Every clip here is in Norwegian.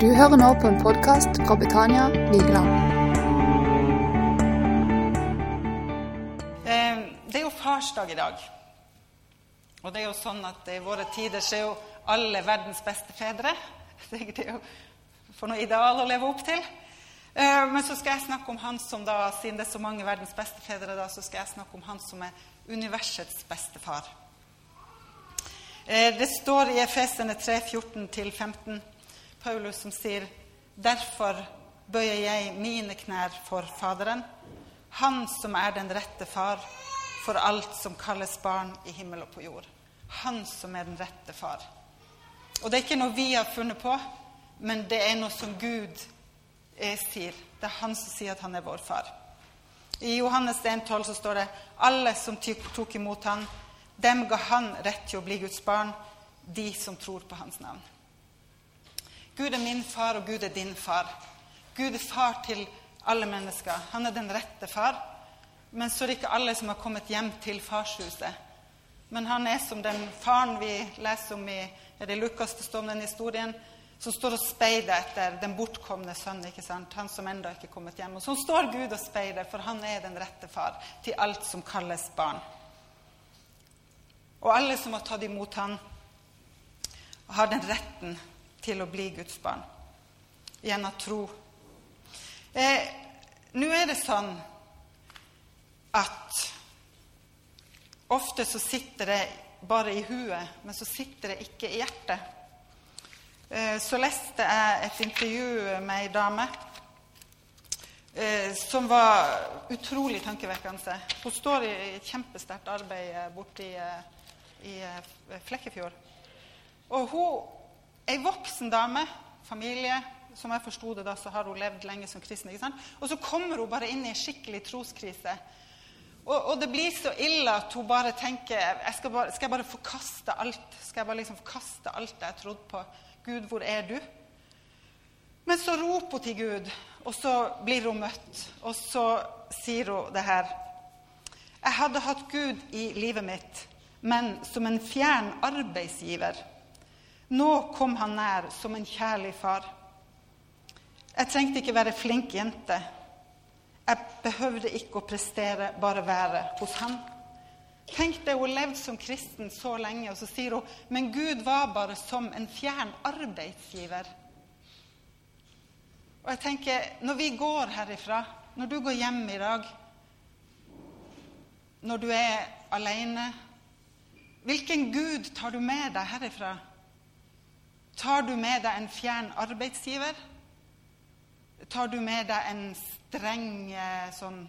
Du hører nå på en podkast fra Betania Vigeland. Eh, Det er jo farsdag i dag. Og det er jo sånn at i våre tider så er jo alle verdens beste fedre. Det er jo for noe ideal å leve opp til. Eh, Men så skal jeg snakke om han som da, siden det er så mange verdens beste fedre, da, så skal jeg snakke om han som er universets beste far. Eh, Det står i Efesene 3, 14-15, Paulus som sier Derfor bøyer jeg mine knær for Faderen, Han som er den rette far for alt som kalles barn i himmel og på jord. Han som er den rette far. Og det er ikke noe vi har funnet på, men det er noe som Gud eh, sier. Det er han som sier at han er vår far. I Johannes 1,12 så står det alle som tok imot han, dem ga han rett til å bli Guds barn, de som tror på hans navn. Gud er min far, og Gud er din far. Gud er far til alle mennesker. Han er den rette far. Men så er det ikke alle som har kommet hjem til farshuset. Men han er som den faren vi leser om i er det Lukas det står om den historien, som står og speider etter den bortkomne sønnen. ikke sant? Han som ennå ikke er kommet hjem. Og så står Gud og speider, for han er den rette far til alt som kalles barn. Og alle som har tatt imot han, har den retten til å bli Guds barn gjennom tro. Eh, Nå er det sånn at ofte så sitter det bare i huet, men så sitter det ikke i hjertet. Eh, så leste jeg et intervju med ei dame eh, som var utrolig tankevekkende. Hun står i et kjempesterkt arbeid eh, borte i, i Flekkefjord. Og hun ei voksen dame, familie Som jeg forsto det da, så har hun levd lenge som kristen. ikke sant? Og så kommer hun bare inn i en skikkelig troskrise. Og, og det blir så ille at hun bare tenker jeg skal, bare, skal jeg bare forkaste alt? Skal jeg bare liksom forkaste alt jeg trodde på? Gud, hvor er du? Men så roper hun til Gud, og så blir hun møtt. Og så sier hun det her. Jeg hadde hatt Gud i livet mitt, men som en fjern arbeidsgiver. Nå kom han nær som en kjærlig far. Jeg trengte ikke være flink jente. Jeg behøvde ikke å prestere, bare være hos han. Tenk deg, Hun levde som kristen så lenge, og så sier hun men Gud var bare som en fjern arbeidsgiver. Og jeg tenker, Når vi går herifra, når du går hjem i dag, når du er alene Hvilken Gud tar du med deg herifra? Tar du med deg en fjern arbeidsgiver? Tar du med deg en streng eh, sånn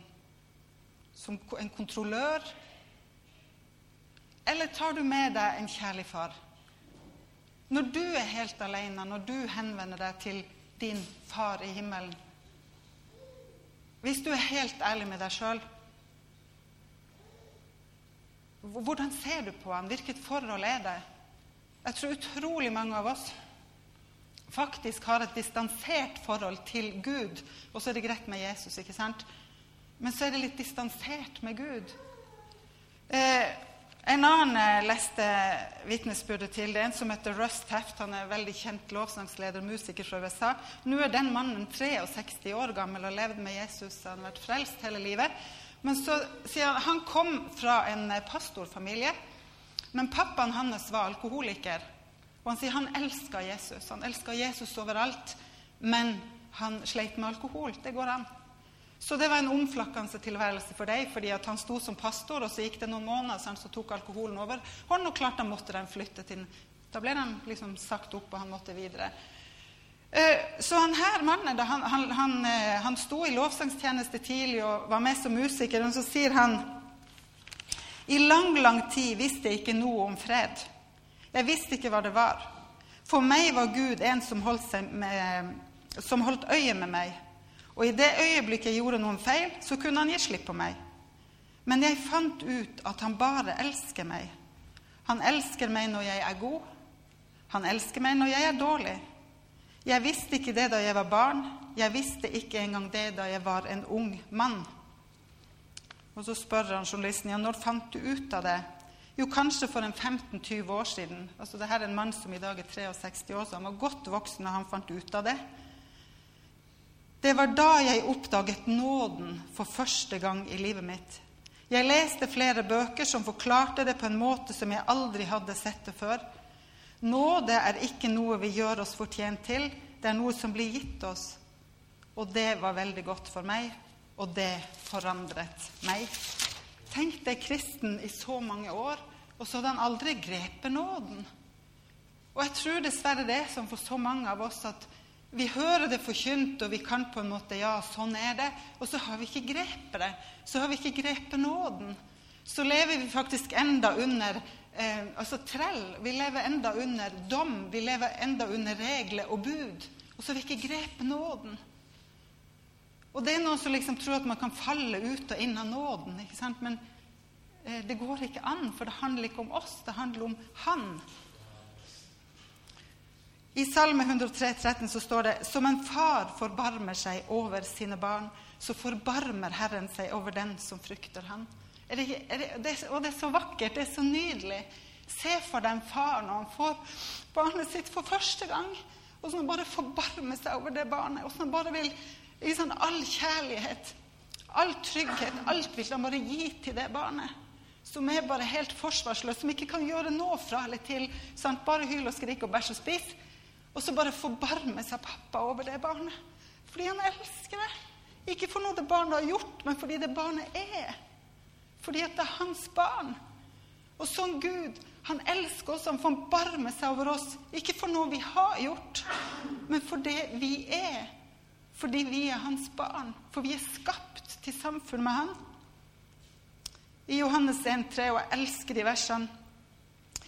som en kontrollør? Eller tar du med deg en kjærlig far? Når du er helt alene, når du henvender deg til din far i himmelen Hvis du er helt ærlig med deg sjøl hvordan ser du på ham? Hvilket forhold er det? Jeg tror utrolig mange av oss faktisk har et distansert forhold til Gud. Og så er det greit med Jesus, ikke sant? Men så er det litt distansert med Gud. Eh, en annen jeg leste vitnesbyrdet til. Det er en som heter Russ Teft. Han er veldig kjent lovsangsleder, musiker fra USA. Nå er den mannen 63 år gammel og har levd med Jesus. Han har vært frelst hele livet. Men så sier han han kom fra en eh, pastorfamilie, men pappaen hans var alkoholiker. Og han sier han elska Jesus. Han elska Jesus overalt, men han sleit med alkohol. Det går an. Så det var en omflakkende tilværelse for deg, fordi han sto som pastor, og så gikk det noen måneder, så, så tok alkoholen over og klart han måtte de flytte til Da ble han liksom sagt opp, og han måtte videre. Eh, Så han her mannen han, han, han, eh, han sto i lovsangstjeneste tidlig og var med som musiker, og så sier han I lang, lang tid visste jeg ikke noe om fred. Jeg visste ikke hva det var. For meg var Gud en som holdt, med, som holdt øye med meg. Og i det øyeblikket jeg gjorde noen feil, så kunne han gi slipp på meg. Men jeg fant ut at han bare elsker meg. Han elsker meg når jeg er god. Han elsker meg når jeg er dårlig. Jeg visste ikke det da jeg var barn. Jeg visste ikke engang det da jeg var en ung mann. Og så spør han journalisten ja, når fant du ut av det. Jo, kanskje for en 15-20 år siden. Altså, det her er en mann som i dag er 63 år, så han var godt voksen da han fant ut av det. Det var da jeg oppdaget nåden for første gang i livet mitt. Jeg leste flere bøker som forklarte det på en måte som jeg aldri hadde sett det før. Nåde er ikke noe vi gjør oss fortjent til, det er noe som blir gitt oss. Og det var veldig godt for meg, og det forandret meg. Tenk deg kristen i så mange år, og så hadde han aldri grepet nåden. Og jeg tror dessverre det er som for så mange av oss at vi hører det forkynt, og vi kan på en måte Ja, sånn er det. Og så har vi ikke grepet det. Så har vi ikke grepet nåden. Så lever vi faktisk enda under eh, altså trell. Vi lever enda under dom. Vi lever enda under regler og bud. Og så har vi ikke grepet nåden. Og det er noen som liksom tror at man kan falle ut og inn av nåden. ikke sant? Men eh, det går ikke an, for det handler ikke om oss, det handler om Han. I Salme 103, 13 så står det Som en far forbarmer seg over sine barn, så forbarmer Herren seg over den som frykter Han. Er det, er det, det, og det er så vakkert, det er så nydelig. Se for deg en far når han får barnet sitt for første gang, og han bare forbarmer seg over det barnet. og han bare vil sånn All kjærlighet, all trygghet, alt vil han bare gi til det barnet. Som er bare helt forsvarsløst, som ikke kan gjøre noe fra eller til. Sant? Bare hyl og skrik og bæsj og spis. Og så bare forbarmer seg pappa over det barnet. Fordi han elsker det. Ikke for noe det barnet har gjort, men fordi det barnet er. Fordi at det er hans barn. Og sånn Gud, han elsker oss, han forbarmer seg over oss. Ikke for noe vi har gjort, men for det vi er. Fordi vi er hans barn. For vi er skapt til samfunn med han. I Johannes 1,3, og jeg elsker de versene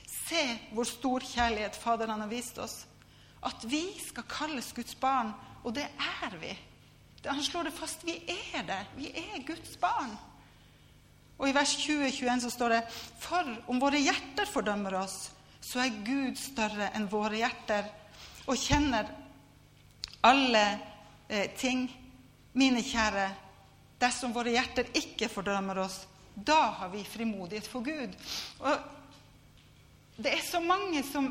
Se hvor stor kjærlighet Faderen har vist oss at vi skal kalles Guds barn, og det er vi. Han slår det fast. Vi er det. Vi er Guds barn. Og I vers 20-21 så står det For om våre hjerter fordømmer oss, så er Gud større enn våre hjerter og kjenner alle ting. Mine kjære, dersom våre hjerter ikke fordømmer oss, da har vi frimodighet for Gud. Og det er så mange som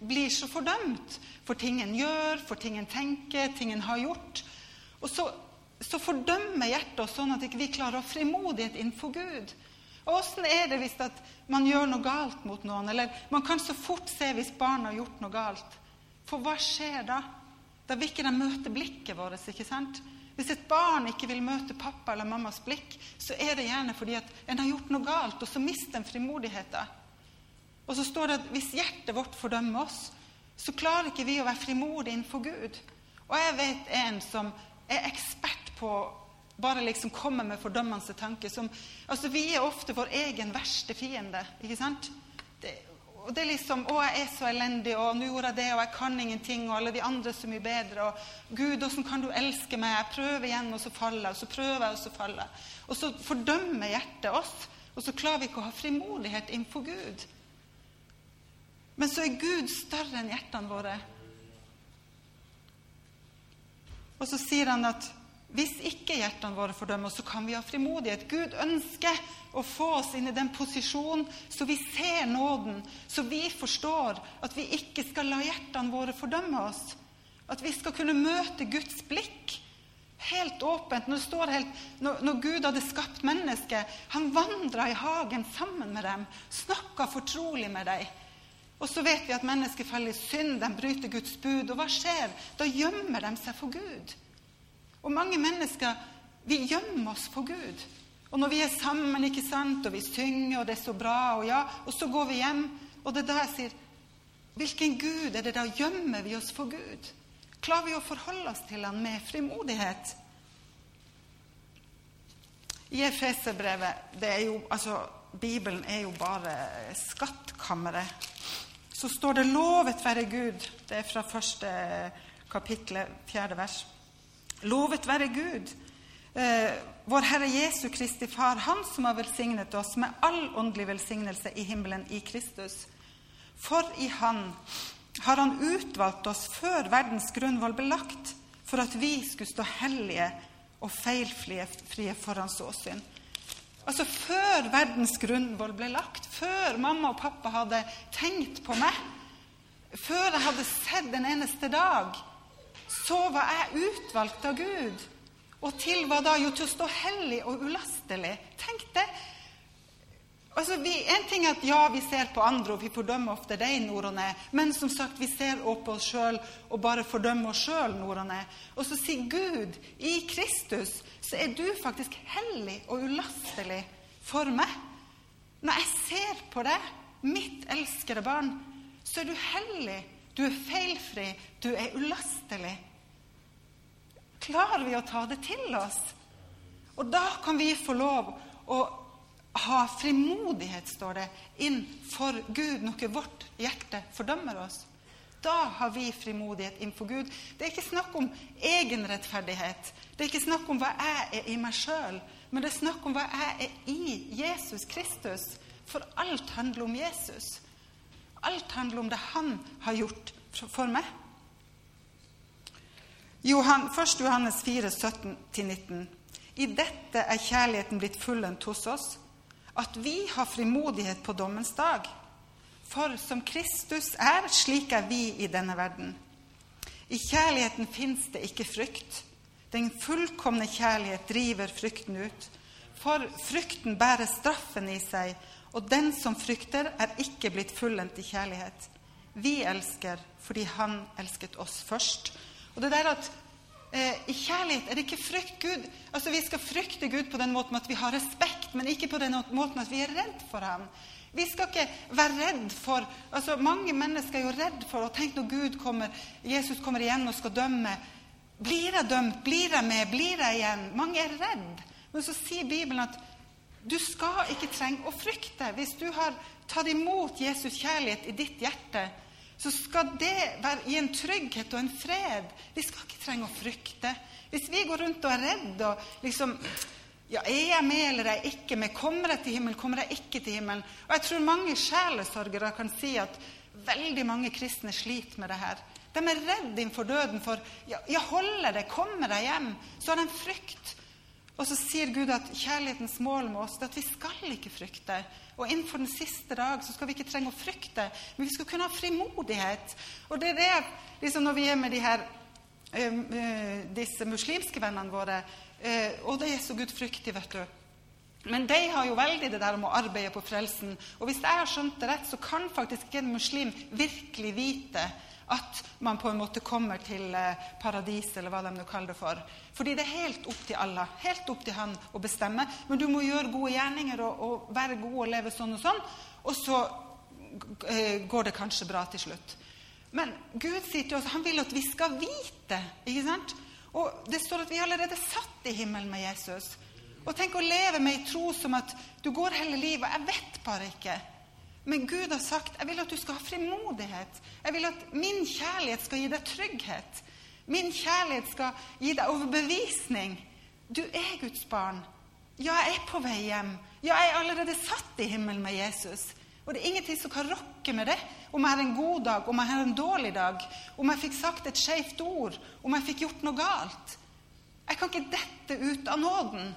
blir så fordømt for ting en gjør, for ting en tenker, ting en har gjort. Og så, så fordømmer hjertet oss sånn at ikke vi ikke klarer å ha frimodighet innenfor Gud. Og Åssen er det hvis man gjør noe galt mot noen? Eller man kan så fort se hvis barn har gjort noe galt. For hva skjer da? Da vil ikke de møte blikket vårt. ikke sant? Hvis et barn ikke vil møte pappa eller mammas blikk, så er det gjerne fordi at en har gjort noe galt, og så mister en frimodigheten. Og så står det at hvis hjertet vårt fordømmer oss, så klarer ikke vi å være frimodige innenfor Gud. Og jeg vet en som er ekspert på bare liksom komme med fordømmende tanker. Altså Vi er ofte vår egen verste fiende. ikke sant? Og det er liksom 'Å, jeg er så elendig, og nå gjorde jeg det, og jeg kan ingenting', og alle de andre er så mye bedre, og 'Gud, åssen kan du elske meg?' Jeg prøver igjen, og så faller jeg, og så prøver jeg, og så faller jeg. Og så fordømmer hjertet oss, og så klarer vi ikke å ha frimodighet innenfor Gud. Men så er Gud større enn hjertene våre. Og så sier han at hvis ikke hjertene våre fordømmer oss, så kan vi ha frimodighet. Gud ønsker å få oss inn i den posisjonen så vi ser nåden, så vi forstår at vi ikke skal la hjertene våre fordømme oss. At vi skal kunne møte Guds blikk helt åpent. Når, helt, når, når Gud hadde skapt mennesket, han vandra i hagen sammen med dem, snakka fortrolig med dem. Og så vet vi at mennesker faller i synd, de bryter Guds bud. Og hva skjer? Da gjemmer de seg for Gud. Og mange mennesker vi gjemmer oss for Gud. Og når vi er sammen, ikke sant, og vi synger, og det er så bra, og ja, og så går vi hjem, og det er da jeg sier Hvilken Gud er det da? Gjemmer vi oss for Gud? Klarer vi å forholde oss til Han med frimodighet? I Efeserbrevet det er jo, altså, Bibelen er jo bare skattkammeret så står det 'Lovet være Gud'. Det er fra første kapittel, fjerde vers. Lovet være Gud, eh, vår Herre Jesu Kristi Far, Han som har velsignet oss med all åndelig velsignelse i himmelen i Kristus. For i Han har Han utvalgt oss før verdens grunnvoll ble lagt, for at vi skulle stå hellige og feilfrie for Hans åsyn. Altså Før verdens grunnvoll ble lagt, før mamma og pappa hadde tenkt på meg, før jeg hadde sett en eneste dag, så var jeg utvalgt av Gud. Og til hva da? Jo, til å stå hellig og ulastelig. Tenk det. Altså, vi, en ting er at ja, vi ser på andre, og vi fordømmer ofte deg, nord. Men som sagt, vi ser også på oss sjøl og bare fordømmer oss sjøl nord og. Og så sier Gud, i Kristus, så er du faktisk hellig og ulastelig for meg. Når jeg ser på deg, mitt elskede barn, så er du hellig. Du er feilfri. Du er ulastelig. Klarer vi å ta det til oss? Og da kan vi få lov å ha frimodighet, står det, inn for Gud, noe vårt hjerte fordømmer oss. Da har vi frimodighet innenfor Gud. Det er ikke snakk om egenrettferdighet. Det er ikke snakk om hva jeg er i meg sjøl, men det er snakk om hva jeg er i Jesus Kristus. For alt handler om Jesus. Alt handler om det han har gjort for meg. Johan, 1. Johannes 4, 17-19. I dette er kjærligheten blitt fullendt hos oss at vi har frimodighet på dommens dag. For som Kristus er, slik er vi i denne verden. I kjærligheten fins det ikke frykt. Den fullkomne kjærlighet driver frykten ut. For frykten bærer straffen i seg, og den som frykter, er ikke blitt fullendt i kjærlighet. Vi elsker fordi Han elsket oss først. Og det der at eh, I kjærlighet er det ikke frykt Gud. Altså Vi skal frykte Gud på den måten at vi har respekt, men ikke på den måten at vi er redd for ham. Vi skal ikke være redd for altså Mange mennesker er jo redd for og tenk når Gud kommer, Jesus kommer igjen og skal dømme. Blir jeg dømt? Blir jeg med? Blir jeg igjen? Mange er redd. Men så sier Bibelen at du skal ikke trenge å frykte. Hvis du har tatt imot Jesus kjærlighet i ditt hjerte, så skal det være i en trygghet og en fred. Vi skal ikke trenge å frykte. Hvis vi går rundt og er redde og liksom ja, Er jeg med, eller er jeg ikke med? Kommer jeg til himmelen, kommer jeg ikke til himmelen? Og jeg tror mange sjelesorgere kan si at veldig mange kristne sliter med det her. De er redde innenfor døden for ja, ja, holder det? Kommer jeg hjem? Så har de frykt. Og så sier Gud at kjærlighetens mål med oss er at vi skal ikke frykte. Og innenfor den siste dag så skal vi ikke trenge å frykte, men vi skal kunne ha frimodighet. Og det er det liksom når vi er med de her, uh, disse muslimske vennene våre, uh, og det er så gudfryktig, vet du. Men de har jo veldig det der om å arbeide på frelsen. Og hvis jeg har skjønt det rett, så kan faktisk ikke en muslim virkelig vite at man på en måte kommer til eh, paradis, eller hva de nå kaller det for. Fordi det er helt opp til Allah, helt opp til Han å bestemme. Men du må gjøre gode gjerninger og, og være god og leve sånn og sånn, og så eh, går det kanskje bra til slutt. Men Gud sier til oss han vil at vi skal vite. ikke sant? Og det står at vi er allerede satt i himmelen med Jesus. Og tenk å leve med i tro som at du går hele livet. Jeg vet bare ikke. Men Gud har sagt jeg vil at du skal ha frimodighet. Jeg vil at min kjærlighet skal gi deg trygghet. Min kjærlighet skal gi deg overbevisning. Du er Guds barn. Ja, jeg er på vei hjem. Ja, jeg er allerede satt i himmelen med Jesus. Og det er ingenting som kan rokke med det. Om jeg har en god dag, om jeg har en dårlig dag, om jeg fikk sagt et skeivt ord, om jeg fikk gjort noe galt. Jeg kan ikke dette ut av nåden.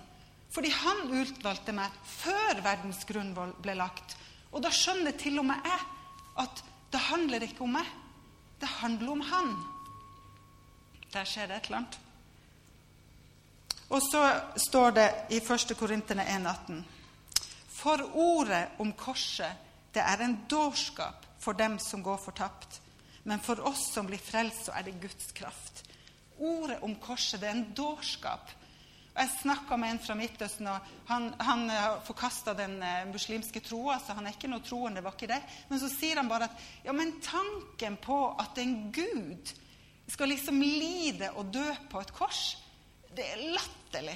Fordi han utvalgte meg før verdens grunnvoll ble lagt. Og da skjønner til og med jeg at det handler ikke om meg. Det handler om han. Der skjer det et eller annet. Og så står det i 1. Korinterne 1,18.: For ordet om korset, det er en dårskap for dem som går fortapt. Men for oss som blir frelst, så er det Guds kraft. Ordet om korset, det er en dårskap. Jeg snakka med en fra Midtøsten, og han, han forkasta den eh, muslimske troa. Så han er ikke noe troende, var ikke det. Men så sier han bare at ja, men tanken på at en gud skal liksom lide og dø på et kors, det er latterlig.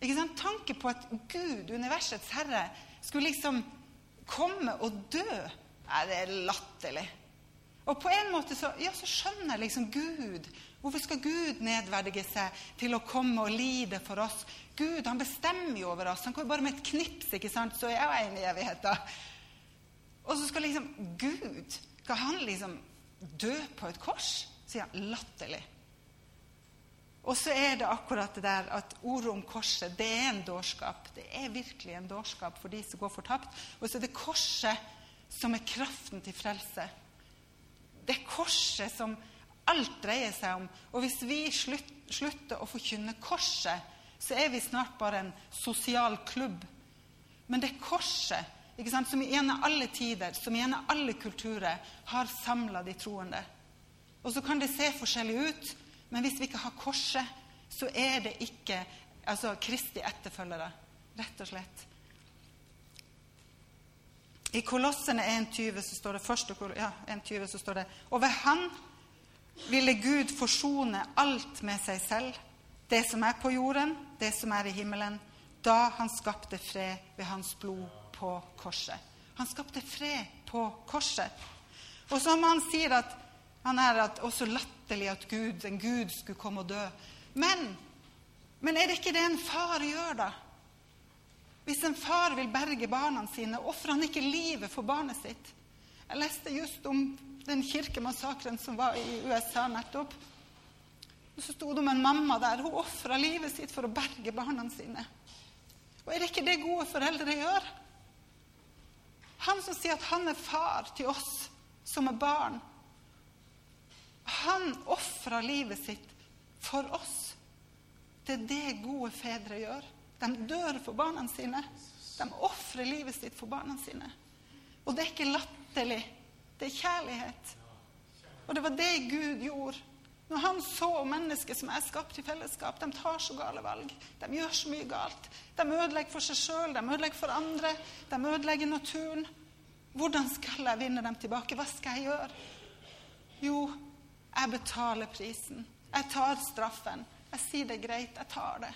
Ikke sant? Tanken på at Gud, universets herre, skulle liksom komme og dø, nei, det er latterlig. Og på en måte så, ja, så skjønner jeg liksom Gud Hvorfor skal Gud nedverdige seg til å komme og lide for oss? Gud han bestemmer jo over oss. Han jo bare med et knips, ikke sant, så er jeg en i evigheten. Og så skal liksom Gud Skal han liksom dø på et kors? sier han latterlig. Og så er det akkurat det der at ordet om korset, det er en dårskap. Det er virkelig en dårskap for de som går fortapt. Og så er det korset som er kraften til frelse. Det korset som alt dreier seg om. Og hvis vi slutter å forkynne korset, så er vi snart bare en sosial klubb. Men det korset som gjennom alle tider, som gjennom alle kulturer, har samla de troende. Og så kan det se forskjellig ut, men hvis vi ikke har korset, så er det ikke altså, Kristi etterfølgere. Rett og slett. I Kolossene 1,20 så står det første, ja, 1, så står det Og ved Han ville Gud forsone alt med seg selv, det som er på jorden, det som er i himmelen, da han skapte fred ved hans blod på korset. Han skapte fred på korset. Og som han sier at han er at også latterlig at Gud, en Gud skulle komme og dø. Men, men er det ikke det en far gjør, da? Hvis en far vil berge barna sine, ofrer han ikke livet for barnet sitt? Jeg leste just om den kirkemassakren som var i USA nettopp. Og Så sto det om en mamma der. Hun ofra livet sitt for å berge barna sine. Og er det ikke det gode foreldre gjør? Han som sier at han er far til oss som er barn. Han ofra livet sitt for oss. Det er det gode fedre gjør. De dør for barna sine. De ofrer livet sitt for barna sine. Og det er ikke latterlig. Det er kjærlighet. Og det var det Gud gjorde. Når han så mennesker som er skapt i fellesskap, de tar så gale valg. De gjør så mye galt. De ødelegger for seg sjøl, de ødelegger for andre. De ødelegger naturen. Hvordan skal jeg vinne dem tilbake? Hva skal jeg gjøre? Jo, jeg betaler prisen. Jeg tar straffen. Jeg sier det er greit, jeg tar det.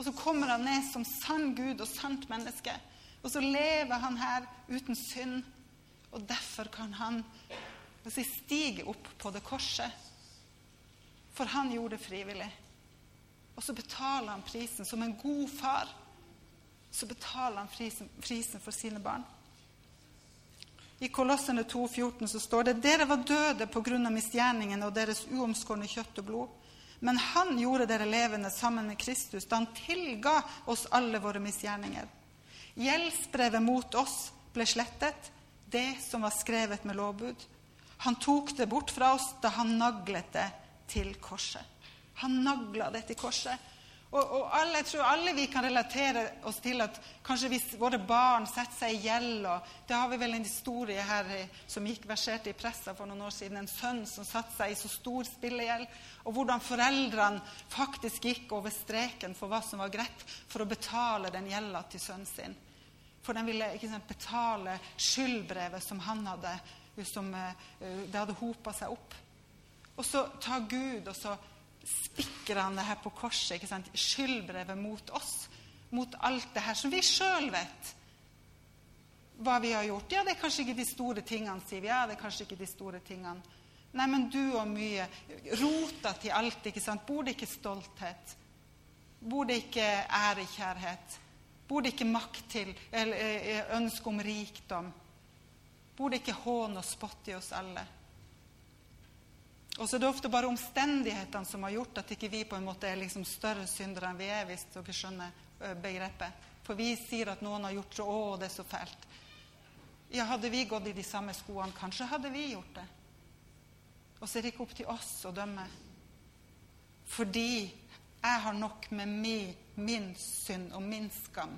Og så kommer han ned som sann Gud og sant menneske. Og så lever han her uten synd. Og derfor kan han si, stige opp på det korset for han gjorde det frivillig. Og så betaler han prisen som en god far. Så betaler han prisen, prisen for sine barn. I Kolossene 2,14 så står det dere var døde pga. misgjerningene og deres uomskårne kjøtt og blod. Men han gjorde dere levende sammen med Kristus da han tilga oss alle våre misgjerninger. Gjeldsbrevet mot oss ble slettet, det som var skrevet med lovbud. Han tok det bort fra oss da han naglet det til korset. Han nagla det til korset. Og, og alle, jeg tror alle vi kan relatere oss til at kanskje hvis våre barn setter seg i gjeld og Det har vi vel en historie her som gikk verserte i pressa for noen år siden. En sønn som satte seg i så stor spillegjeld. Og hvordan foreldrene faktisk gikk over streken for hva som var greit for å betale den gjelda til sønnen sin. For de ville ikke sant, betale skyldbrevet som han hadde, som uh, det hadde hopa seg opp. Og så tar Gud og så spikker han det her på korset. ikke sant? Skyldbrevet mot oss. Mot alt det her som vi sjøl vet hva vi har gjort. Ja, det er kanskje ikke de store tingene, sier vi. Ja, det er kanskje ikke de store tingene. Nei, men du og mye. Rota til alt, ikke sant. Bor det ikke stolthet? Bor det ikke ærekjærhet? Bor det ikke makt til, eller eh, eh, ønske om rikdom? Bor det ikke hån og spott i oss alle? Og så er det ofte bare omstendighetene som har gjort at ikke vi på en måte er liksom større syndere enn vi er, hvis dere skjønner begrepet. For vi sier at noen har gjort så 'Å, det er så fælt'. Ja, hadde vi gått i de samme skoene, kanskje hadde vi gjort det. Og så er det ikke opp til oss å dømme. Fordi jeg har nok med min, min synd og min skam.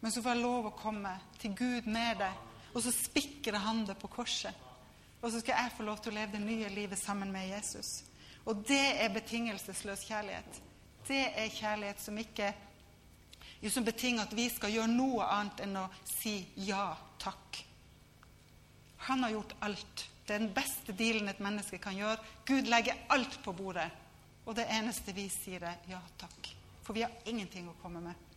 Men så får jeg lov å komme til Gud med det, og så spikrer han det på korset. Og så skal jeg få lov til å leve det nye livet sammen med Jesus. Og det er betingelsesløs kjærlighet. Det er kjærlighet som ikke som betinger at vi skal gjøre noe annet enn å si ja takk. Han har gjort alt. Det er den beste dealen et menneske kan gjøre. Gud legger alt på bordet. Og det eneste vi sier, er ja takk. For vi har ingenting å komme med.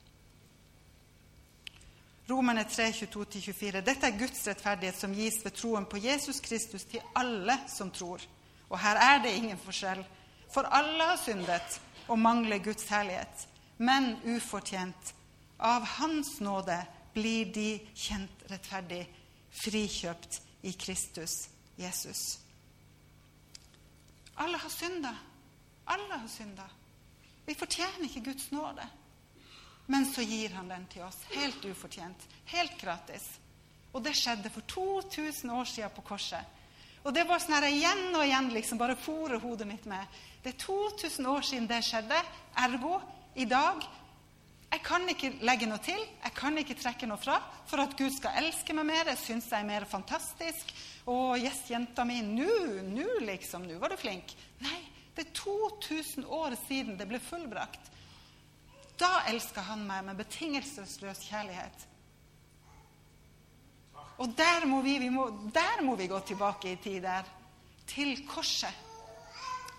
Romerne 3, 22-24. Dette er Guds rettferdighet som gis ved troen på Jesus Kristus til alle som tror. Og her er det ingen forskjell. For alle har syndet og mangler Guds herlighet. Men ufortjent. Av Hans nåde blir de kjent rettferdig, frikjøpt i Kristus Jesus. Alle har synda. Alle har synda. Vi fortjener ikke Guds nåde. Men så gir han den til oss, helt ufortjent, helt gratis. Og det skjedde for 2000 år siden på korset. Og det var sånn her igjen og igjen liksom bare fòre hodet mitt med. Det er 2000 år siden det skjedde. Ergo, i dag Jeg kan ikke legge noe til, jeg kan ikke trekke noe fra. For at Gud skal elske meg mer, jeg syns jeg er mer fantastisk. Å, yes, jenta mi, nå, nå liksom, nå var du flink. Nei, det er 2000 år siden det ble fullbrakt. Da elsker han meg med betingelsesløs kjærlighet. Og der må, vi, vi må, der må vi gå tilbake i tid der. Til korset.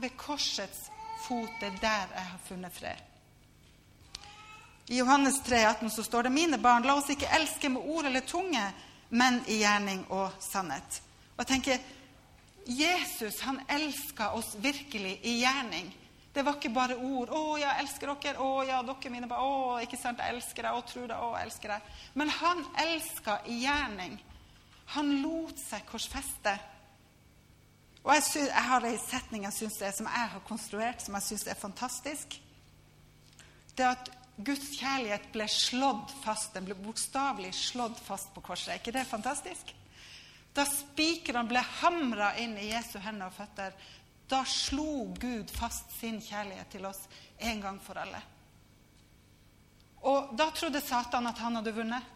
Ved korsets fot. Det er der jeg har funnet fred. I Johannes 3, 18 så står det mine barn, la oss ikke elske med ord eller tunge, men i gjerning og sannhet. Og jeg tenker, Jesus han elsker oss virkelig i gjerning. Det var ikke bare ord. 'Å, jeg elsker dere.' 'Å, ja, dere mine barn.' 'Å, ikke sant, jeg elsker deg.' 'Å, tror deg.' 'Å, jeg elsker deg.' Men han elska i gjerning. Han lot seg korsfeste. Og jeg, synes, jeg har ei setning jeg synes er, som jeg har konstruert, som jeg syns er fantastisk. Det at Guds kjærlighet ble slått fast. Den ble bokstavelig slått fast på korset. Er ikke det fantastisk? Da spikrene ble hamra inn i Jesu hender og føtter, da slo Gud fast sin kjærlighet til oss en gang for alle. Og da trodde Satan at han hadde vunnet.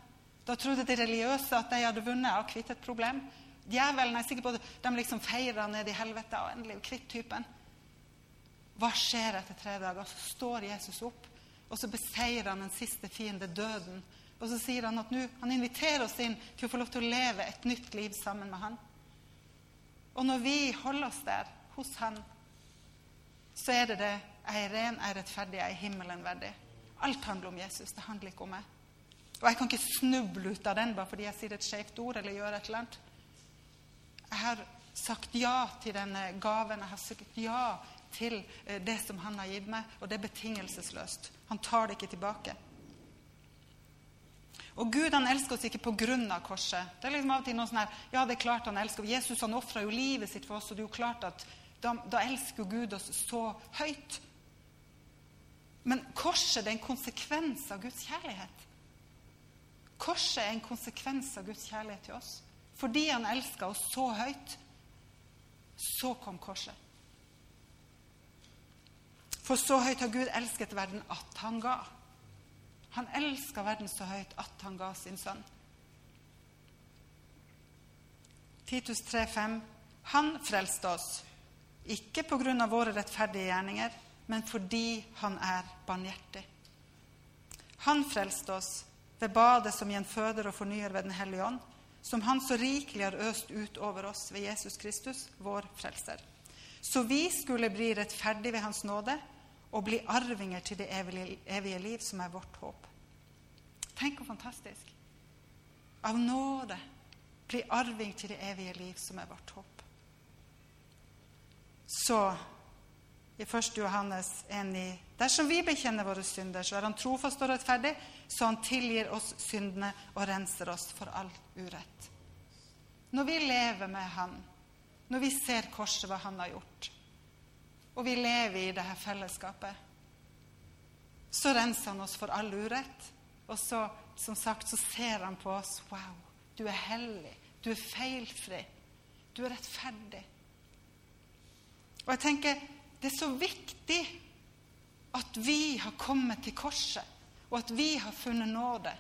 Da trodde de religiøse at de hadde vunnet og kvitt et problem. Djevelen er sikker på at de liksom feirer ned i helvete og endelig kvitt typen. Hva skjer etter tre dager? Så står Jesus opp, og så beseirer han den siste fiende, døden. Og så sier han at nå, han inviterer oss inn til å få lov til å leve et nytt liv sammen med han. Og når vi holder oss der, hos han, så er det det jeg er ren, jeg er rettferdig, jeg er himmelen verdig. Alt handler om Jesus. Det handler ikke om meg. Og jeg kan ikke snuble ut av den bare fordi jeg sier et skjevt ord eller gjør et eller annet. Jeg har sagt ja til denne gaven. Jeg har sagt ja til eh, det som han har gitt meg, og det er betingelsesløst. Han tar det ikke tilbake. Og Gud han elsker oss ikke pga. korset. Det er liksom av og til noe sånn her, ja, det er klart han elsker. Jesus han ofra jo livet sitt for oss, og det er jo klart at da, da elsker Gud oss så høyt. Men korset det er en konsekvens av Guds kjærlighet. Korset er en konsekvens av Guds kjærlighet til oss. Fordi han elska oss så høyt, så kom korset. For så høyt har Gud elsket verden at han ga. Han elska verden så høyt at han ga sin sønn. Titus 3,5.: Han frelste oss, ikke av våre rettferdige gjerninger, men fordi han er barmhjertig. Han frelste oss ved badet som gjenføder og fornyer ved Den hellige ånd, som Han så rikelig har øst ut over oss ved Jesus Kristus, vår frelser. Så vi skulle bli rettferdige ved Hans nåde og bli arvinger til det evige liv, som er vårt håp. Tenk hvor fantastisk. Av nåde bli arving til det evige liv, som er vårt håp. Så i 1. Johannes 1,9.: Dersom vi bekjenner våre synder, så er Han trofast og rettferdig, så Han tilgir oss syndene og renser oss for all urett. Når vi lever med Han, når vi ser korset, hva Han har gjort, og vi lever i dette fellesskapet, så renser Han oss for all urett. Og så, som sagt, så ser Han på oss. Wow, du er hellig. Du er feilfri. Du er rettferdig. Og jeg tenker det er så viktig at vi har kommet til korset, og at vi har funnet nåde.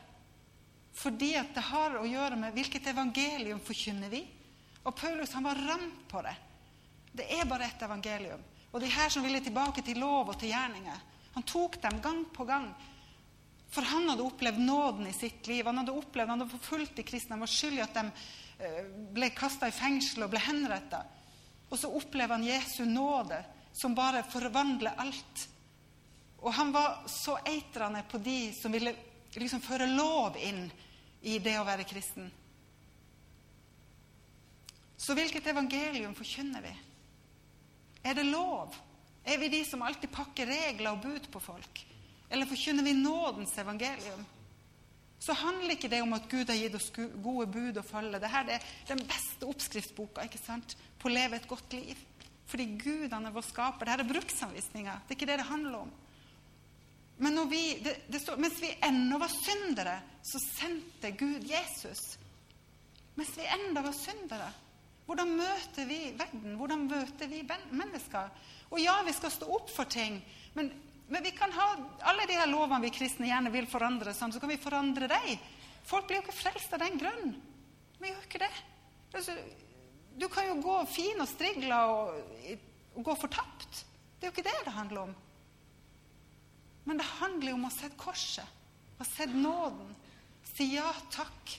Fordi at det har å gjøre med hvilket evangelium forkynner vi. Og Paulus han var ramt på det. Det er bare ett evangelium. Og de her som ville tilbake til lov og til gjerninger, han tok dem gang på gang. For han hadde opplevd nåden i sitt liv. Han hadde opplevd, han hadde forfulgt de kristne. Han var skyldig at de eh, ble kasta i fengsel og ble henretta. Og så opplever han Jesu nåde som bare forvandler alt. Og han var så eitrende på de som ville liksom føre lov inn i det å være kristen. Så hvilket evangelium forkynner vi? Er det lov? Er vi de som alltid pakker regler og bud på folk? Eller forkynner vi nådens evangelium? Så handler ikke det om at Gud har gitt oss gode bud å følge. Dette er den beste oppskriftsboka ikke sant? på å leve et godt liv. Fordi Gud han er vår skaper. Dette er bruksanvisninger. Det er ikke det det handler om. Men vi, det, det står, mens vi ennå var syndere, så sendte Gud Jesus. Mens vi ennå var syndere. Hvordan møter vi verden? Hvordan møter vi mennesker? Og ja, vi skal stå opp for ting, men, men vi kan ha alle de her lovene vi kristne gjerne vil forandre, sånn, så kan vi forandre dem. Folk blir jo ikke frelst av den grunn. Vi gjør ikke det. Altså, du kan jo gå fin og strigla og, og gå fortapt. Det er jo ikke det det handler om. Men det handler jo om å se korset, å se nåden. Si ja takk.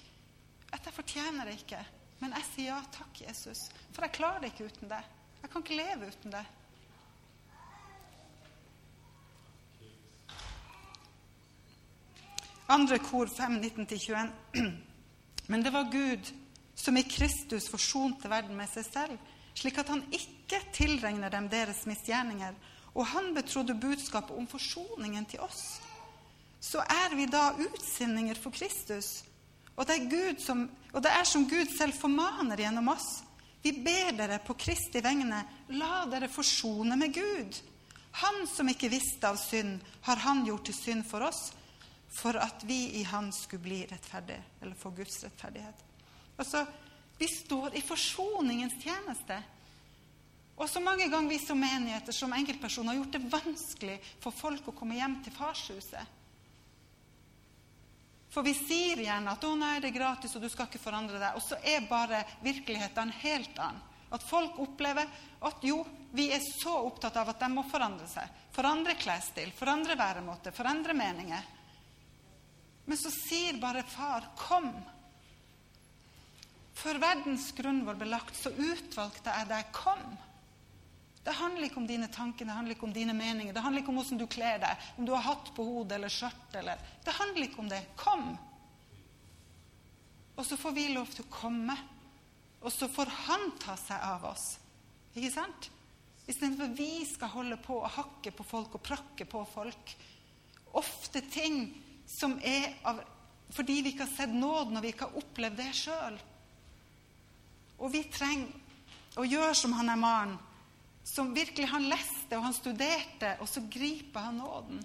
At jeg fortjener det ikke. Men jeg sier ja takk, Jesus. For jeg klarer det ikke uten det. Jeg kan ikke leve uten det. Andre kor 5, 19-21. Men det var Gud som i Kristus forsonte verden med seg selv, slik at han ikke tilregner dem deres misgjerninger, og han betrodde budskapet om forsoningen til oss. Så er vi da utsinninger for Kristus, og det, som, og det er som Gud selv formaner gjennom oss. Vi ber dere på Kristi vegne, la dere forsone med Gud. Han som ikke visste av synd, har han gjort til synd for oss, for at vi i Han skulle bli rettferdige, eller få Guds rettferdighet. Altså, Vi står i forsoningens tjeneste. Og så mange ganger vi som menigheter, som enkeltpersoner, har gjort det vanskelig for folk å komme hjem til farshuset. For vi sier gjerne at 'å nei, det er gratis, og du skal ikke forandre deg'. Og så er bare virkeligheten helt annen. At folk opplever at jo, vi er så opptatt av at de må forandre seg. Forandre klesstil, forandre væremåte, forandre meninger. Men så sier bare far 'kom'. Før verdens grunn var belagt, så utvalgte jeg deg 'kom'. Det handler ikke om dine tanker, det handler ikke om dine meninger. Det handler ikke om hvordan du kler deg, om du har hatt på hodet eller skjørt. Eller. Det handler ikke om det. Kom! Og så får vi lov til å komme. Og så får han ta seg av oss. Ikke sant? Istedenfor vi skal holde på å hakke på folk og prakke på folk. Ofte ting som er av, fordi vi ikke har sett nåden, og vi ikke har opplevd det sjøl. Og vi trenger å gjøre som han er mannen som virkelig han leste og han studerte, og så griper han nåden.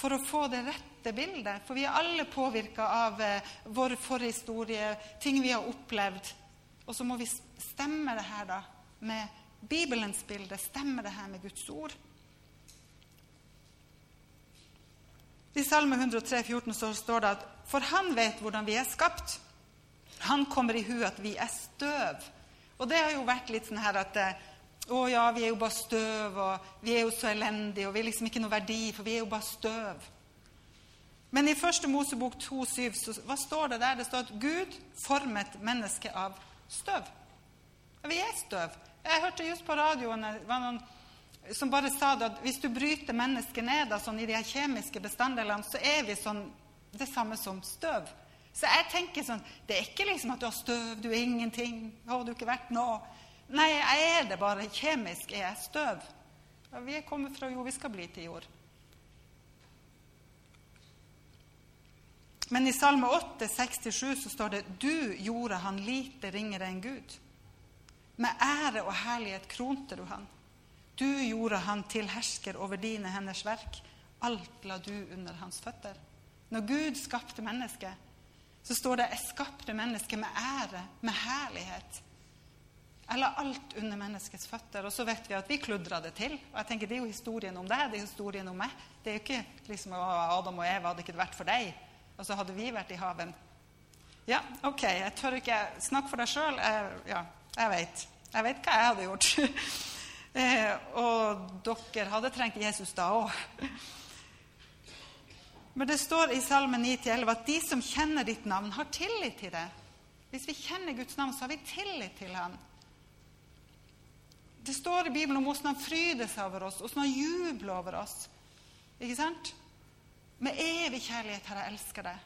For å få det rette bildet. For vi er alle påvirka av eh, vår forhistorie, ting vi har opplevd. Og så må vi stemme det her da, med Bibelens bilde, stemme det her med Guds ord. I Salme 103, 14 så står det at for han vet hvordan vi er skapt. Han kommer i hu at vi er støv. Og det har jo vært litt sånn her at eh, Å ja, vi er jo bare støv, og vi er jo så elendige, og vi er liksom ikke noe verdi, for vi er jo bare støv. Men i første Mosebok 2,7 så hva står det der? Det står at Gud formet mennesket av støv. Vi er støv. Jeg hørte just på radioen det var noen som bare sa det at hvis du bryter mennesket ned da, sånn, i de her kjemiske bestanddelene, så er vi sånn det samme som støv. Så jeg tenker sånn Det er ikke liksom at du har støv, du er ingenting. Har du ikke vært nå? Nei, jeg er det bare. Kjemisk er jeg støv. Ja, vi er kommet fra jord, vi skal bli til jord. Men i Salme 8, 67 så står det Du gjorde han lite ringere enn Gud. Med ære og herlighet kronte du han. Du gjorde han til hersker over dine henders verk. Alt la du under hans føtter. Når Gud skapte mennesket, så står det 'Jeg skapte mennesket med ære, med herlighet'. Jeg la alt under menneskets føtter. Og så vet vi at vi kludra det til. Og jeg tenker Det er jo historien om deg, det er historien om meg. Det er jo ikke liksom Adam og Eva hadde ikke vært for deg. Og så hadde vi vært i haven. Ja, OK, jeg tør ikke snakke for deg sjøl. Ja, jeg vet. Jeg vet hva jeg hadde gjort. Eh, og dere hadde trengt Jesus da òg. Men det står i Salme 9-11 at de som kjenner ditt navn, har tillit til det. Hvis vi kjenner Guds navn, så har vi tillit til ham. Det står i Bibelen om hvordan han fryder seg over oss, hvordan han jubler over oss. Ikke sant? Med evig kjærlighet har jeg elsket deg.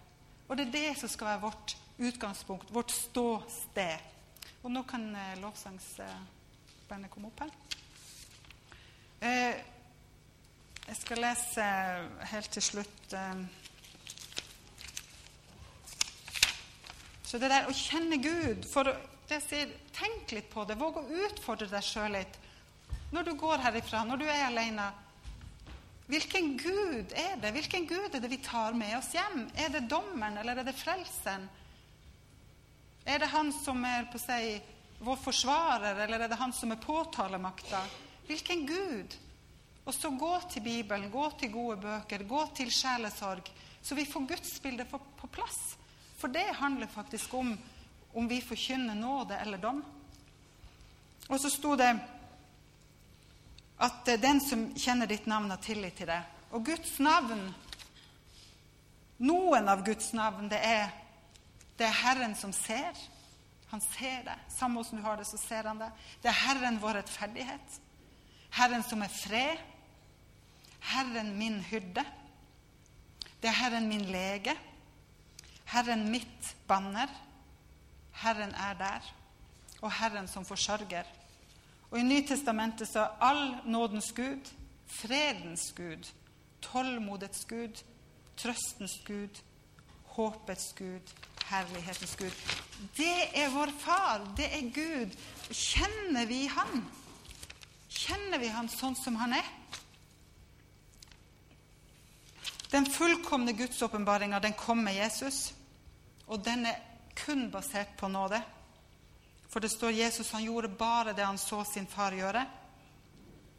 Og det er det som skal være vårt utgangspunkt, vårt ståsted. Og nå kan eh, lovsangsbandet komme opp her. Eh, jeg skal lese helt til slutt eh. Så det der å kjenne Gud For Det sier, Tenk litt på det. Våg å utfordre deg sjøl litt. Når du går herifra, når du er alene. Hvilken Gud er det? Hvilken Gud er det vi tar med oss hjem? Er det dommeren, eller er det frelseren? Er det han som er på seg vår forsvarer, eller er det han som er påtalemakta? Hvilken Gud? Og så gå til Bibelen, gå til gode bøker, gå til sjelesorg, så vi får gudsbildet på plass. For det handler faktisk om om vi forkynner nåde eller dom. Og så sto det at den som kjenner ditt navn, har tillit til det. Og Guds navn Noen av Guds navn, det er, det er Herren som ser. Han ser det. Samme hvordan du har det, så ser han det. Det er Herren vår rettferdighet. Herren som er fred. Herren min hyrde. Det er Herren min lege. Herren mitt banner. Herren er der, og Herren som forsørger. Og I Nytestamentet så er all nådens Gud, fredens Gud, tålmodets Gud, trøstens Gud, håpets Gud, herlighetens Gud. Det er vår far, det er Gud. Kjenner vi Han? Kjenner vi Han sånn som Han er? Den fullkomne gudsåpenbaringa, kom med Jesus, og den er kun basert på nåde. For det står Jesus han gjorde bare det han så sin far gjøre.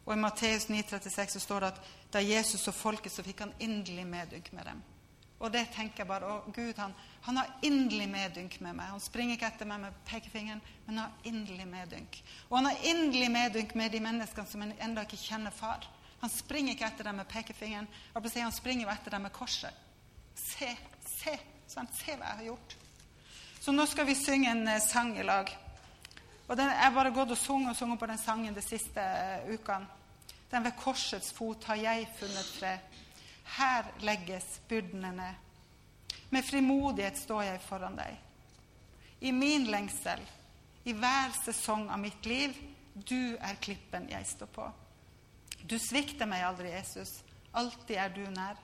Og i Matteus 9,36 står det at da Jesus så folket, så fikk han inderlig medynk med dem. Og det tenker jeg bare Å, Gud, han, han har inderlig medynk med meg. Han springer ikke etter meg med pekefingeren, men har inderlig medynk. Og han har inderlig medynk med de menneskene som ennå ikke kjenner far. Han springer ikke etter dem med pekefingeren, han springer jo etter dem med korset. Se, se, sånn, se hva jeg har gjort. Så nå skal vi synge en eh, sang i lag. Og den, Jeg bare gått og sunget og sunget på den sangen de siste uh, ukene. Den ved korsets fot har jeg funnet fred. Her legges byrdene ned. Med frimodighet står jeg foran deg. I min lengsel, i hver sesong av mitt liv, du er klippen jeg står på. Du svikter meg aldri, Jesus. Alltid er du nær.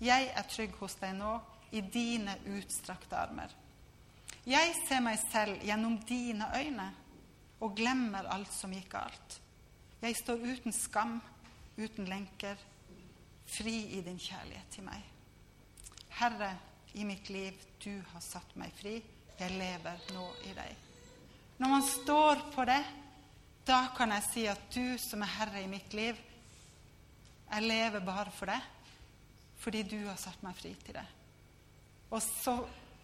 Jeg er trygg hos deg nå, i dine utstrakte armer. Jeg ser meg selv gjennom dine øyne og glemmer alt som gikk galt. Jeg står uten skam, uten lenker, fri i din kjærlighet til meg. Herre, i mitt liv, du har satt meg fri. Jeg lever nå i deg. Når man står på det, da kan jeg si at du som er herre i mitt liv, jeg lever bare for det fordi du har satt meg fri til det. Og så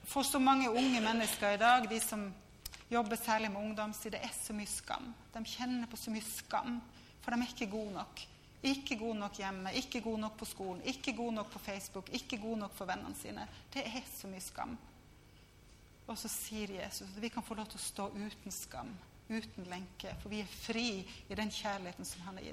for så mange unge mennesker i dag, de som jobber særlig med ungdom, sier det er så mye skam. De kjenner på så mye skam, for de er ikke gode nok. Ikke god nok hjemme, ikke god nok på skolen, ikke god nok på Facebook, ikke god nok for vennene sine. Det er så mye skam. Og så sier Jesus at vi kan få lov til å stå uten skam, uten lenke, for vi er fri i den kjærligheten som han har gitt.